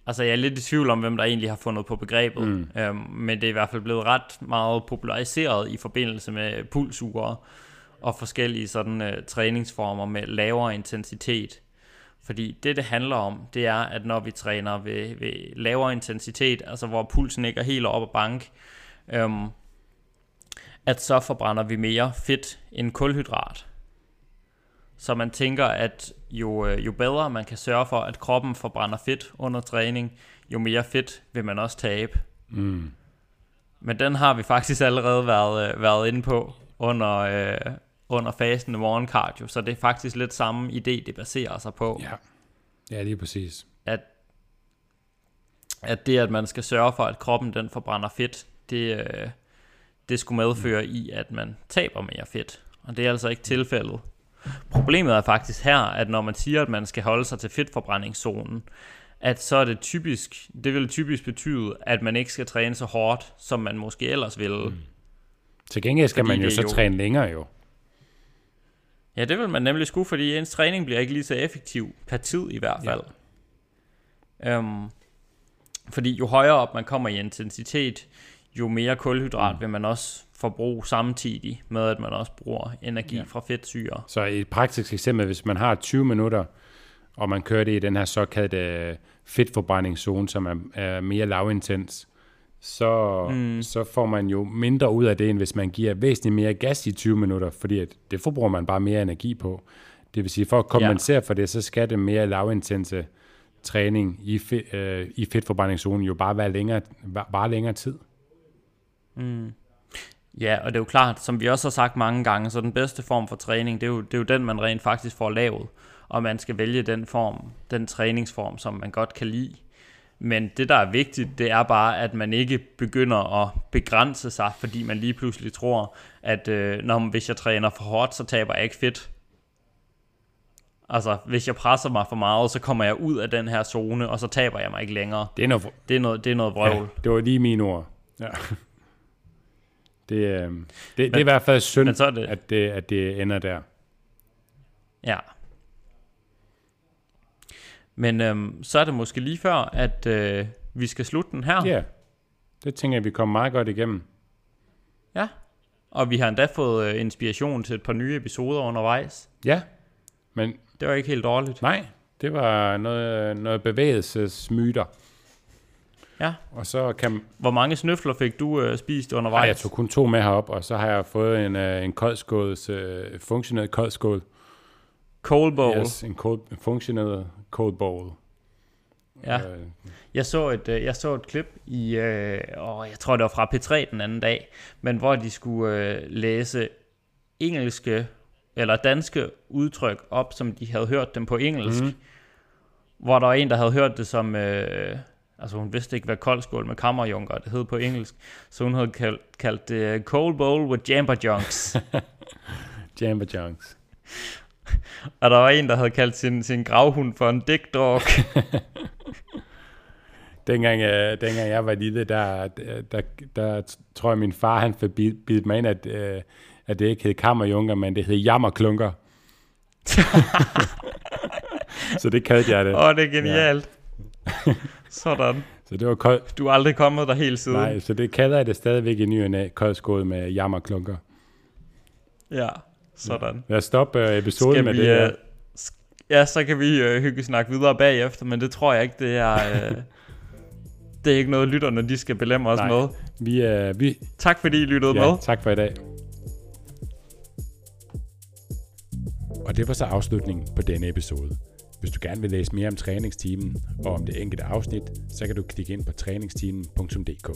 Altså, jeg er lidt i tvivl om, hvem der egentlig har fundet på begrebet, mm. øhm, men det er i hvert fald blevet ret meget populariseret i forbindelse med pulsure og forskellige sådan øh, træningsformer med lavere intensitet. Fordi det, det handler om, det er, at når vi træner ved, ved lavere intensitet, altså hvor pulsen ikke er helt op og bank, øhm, at så forbrænder vi mere fedt end kulhydrat. Så man tænker, at jo, øh, jo bedre man kan sørge for, at kroppen forbrænder fedt under træning, jo mere fedt vil man også tabe. Mm. men den har vi faktisk allerede været, øh, været inde på under, øh, under fasen af morgencardio, så det er faktisk lidt samme idé, det baserer sig på. Ja, ja lige præcis. At, at det, at man skal sørge for, at kroppen den forbrænder fedt, det, øh, det skulle medføre i, at man taber mere fedt. Og det er altså ikke tilfældet. Problemet er faktisk her, at når man siger, at man skal holde sig til fedtforbrændingszonen, at så er det typisk, det vil typisk betyde, at man ikke skal træne så hårdt, som man måske ellers ville. Mm. Til gengæld skal fordi man jo så jo, træne længere jo. Ja, det vil man nemlig skulle, fordi ens træning bliver ikke lige så effektiv, per tid i hvert fald. Ja. Um, fordi jo højere op man kommer i intensitet, jo mere kulhydrat mm. vil man også forbruge samtidig med, at man også bruger energi ja. fra fedtsyre. Så et praktisk eksempel, hvis man har 20 minutter, og man kører det i den her såkaldte fedtforbrændingszone, som er, er mere lavintens, så, mm. så får man jo mindre ud af det, end hvis man giver væsentligt mere gas i 20 minutter, fordi at det forbruger man bare mere energi på. Det vil sige, for at kompensere ja. for det, så skal det mere lavintense træning i, fe, øh, i fedtforbrændingszonen jo bare være længere, bare længere tid. Mm. Ja, og det er jo klart, som vi også har sagt mange gange, så den bedste form for træning, det er jo, det er jo den, man rent faktisk får lavet, og man skal vælge den form, den træningsform, som man godt kan lide. Men det, der er vigtigt, det er bare, at man ikke begynder at begrænse sig, fordi man lige pludselig tror, at øh, når, hvis jeg træner for hårdt, så taber jeg ikke fedt. Altså, hvis jeg presser mig for meget, så kommer jeg ud af den her zone, og så taber jeg mig ikke længere. Det er noget, det er noget, det er noget vrøvl. Ja, det var lige mine ord. Ja. Det, øh, det, men, det er i hvert fald synd, så det, at, det, at det ender der. Ja. Men øhm, så er det måske lige før, at øh, vi skal slutte den her. Ja, det tænker jeg, vi kommer meget godt igennem. Ja, og vi har endda fået øh, inspiration til et par nye episoder undervejs. Ja, men... Det var ikke helt dårligt. Nej, det var noget, noget bevægelsesmyter. Ja. Og så kan... Hvor mange snøfler fik du øh, spist undervejs? Ej, jeg tog kun to med herop, og så har jeg fået en, øh, en koldskåls, øh, funktionel koldskål. Cold bowl. Yes, en cold, functional cold bowl. Ja. Øh. Jeg så et øh, jeg så et klip i øh, og jeg tror det var fra P3 den anden dag, men hvor de skulle øh, læse engelske eller danske udtryk op, som de havde hørt dem på engelsk. Mm. Hvor der var en der havde hørt det som øh, Altså hun vidste ikke, hvad koldskål med kammerjunker det hed på engelsk. Så hun havde kaldt, kaldt det cold bowl with jamba junks. jamba junks. Og der var en, der havde kaldt sin, sin gravhund for en dick dog. dengang, uh, dengang jeg var lille, der, der, der, der tror jeg, min far han forbidt mig ind, at, uh, at det ikke hed kammerjunker, men det hed jammerklunker. så det kaldte jeg det. Åh, oh, det er genialt. Ja. Sådan. Så det var kold... Du er aldrig kommet der helt siden. Nej, så det kalder jeg det stadigvæk i ny og koldskål med jammerklunker. Ja, sådan. Lad os stoppe uh, episoden Skal med vi, det her. Uh, ja, så kan vi uh, hygge snakke videre bagefter, men det tror jeg ikke, det er... Uh, det er ikke noget, lytterne de skal belemme os Nej, med. Vi, uh, vi... Tak fordi I lyttede ja, med. tak for i dag. Og det var så afslutningen på denne episode. Hvis du gerne vil læse mere om træningstimen og om det enkelte afsnit, så kan du klikke ind på træningsteamen.dk.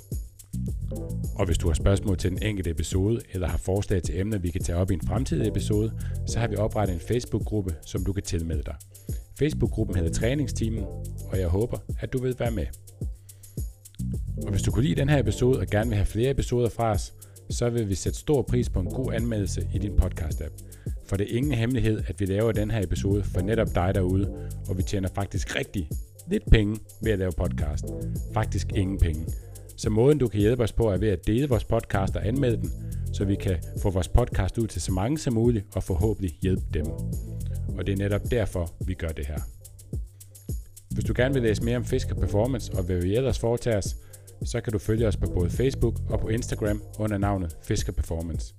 Og hvis du har spørgsmål til den enkelte episode, eller har forslag til emner, vi kan tage op i en fremtidig episode, så har vi oprettet en Facebook-gruppe, som du kan tilmelde dig. Facebook-gruppen hedder Træningsteamen, og jeg håber, at du vil være med. Og hvis du kunne lide den her episode og gerne vil have flere episoder fra os, så vil vi sætte stor pris på en god anmeldelse i din podcast-app. For det er ingen hemmelighed, at vi laver den her episode for netop dig derude, og vi tjener faktisk rigtig lidt penge ved at lave podcast. Faktisk ingen penge. Så måden du kan hjælpe os på er ved at dele vores podcast og anmelde den, så vi kan få vores podcast ud til så mange som muligt og forhåbentlig hjælpe dem. Og det er netop derfor, vi gør det her. Hvis du gerne vil læse mere om Fisker Performance og hvad vi ellers foretager os, så kan du følge os på både Facebook og på Instagram under navnet Fisker Performance.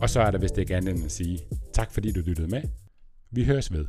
Og så er der vist ikke andet end at sige tak fordi du lyttede med. Vi høres ved.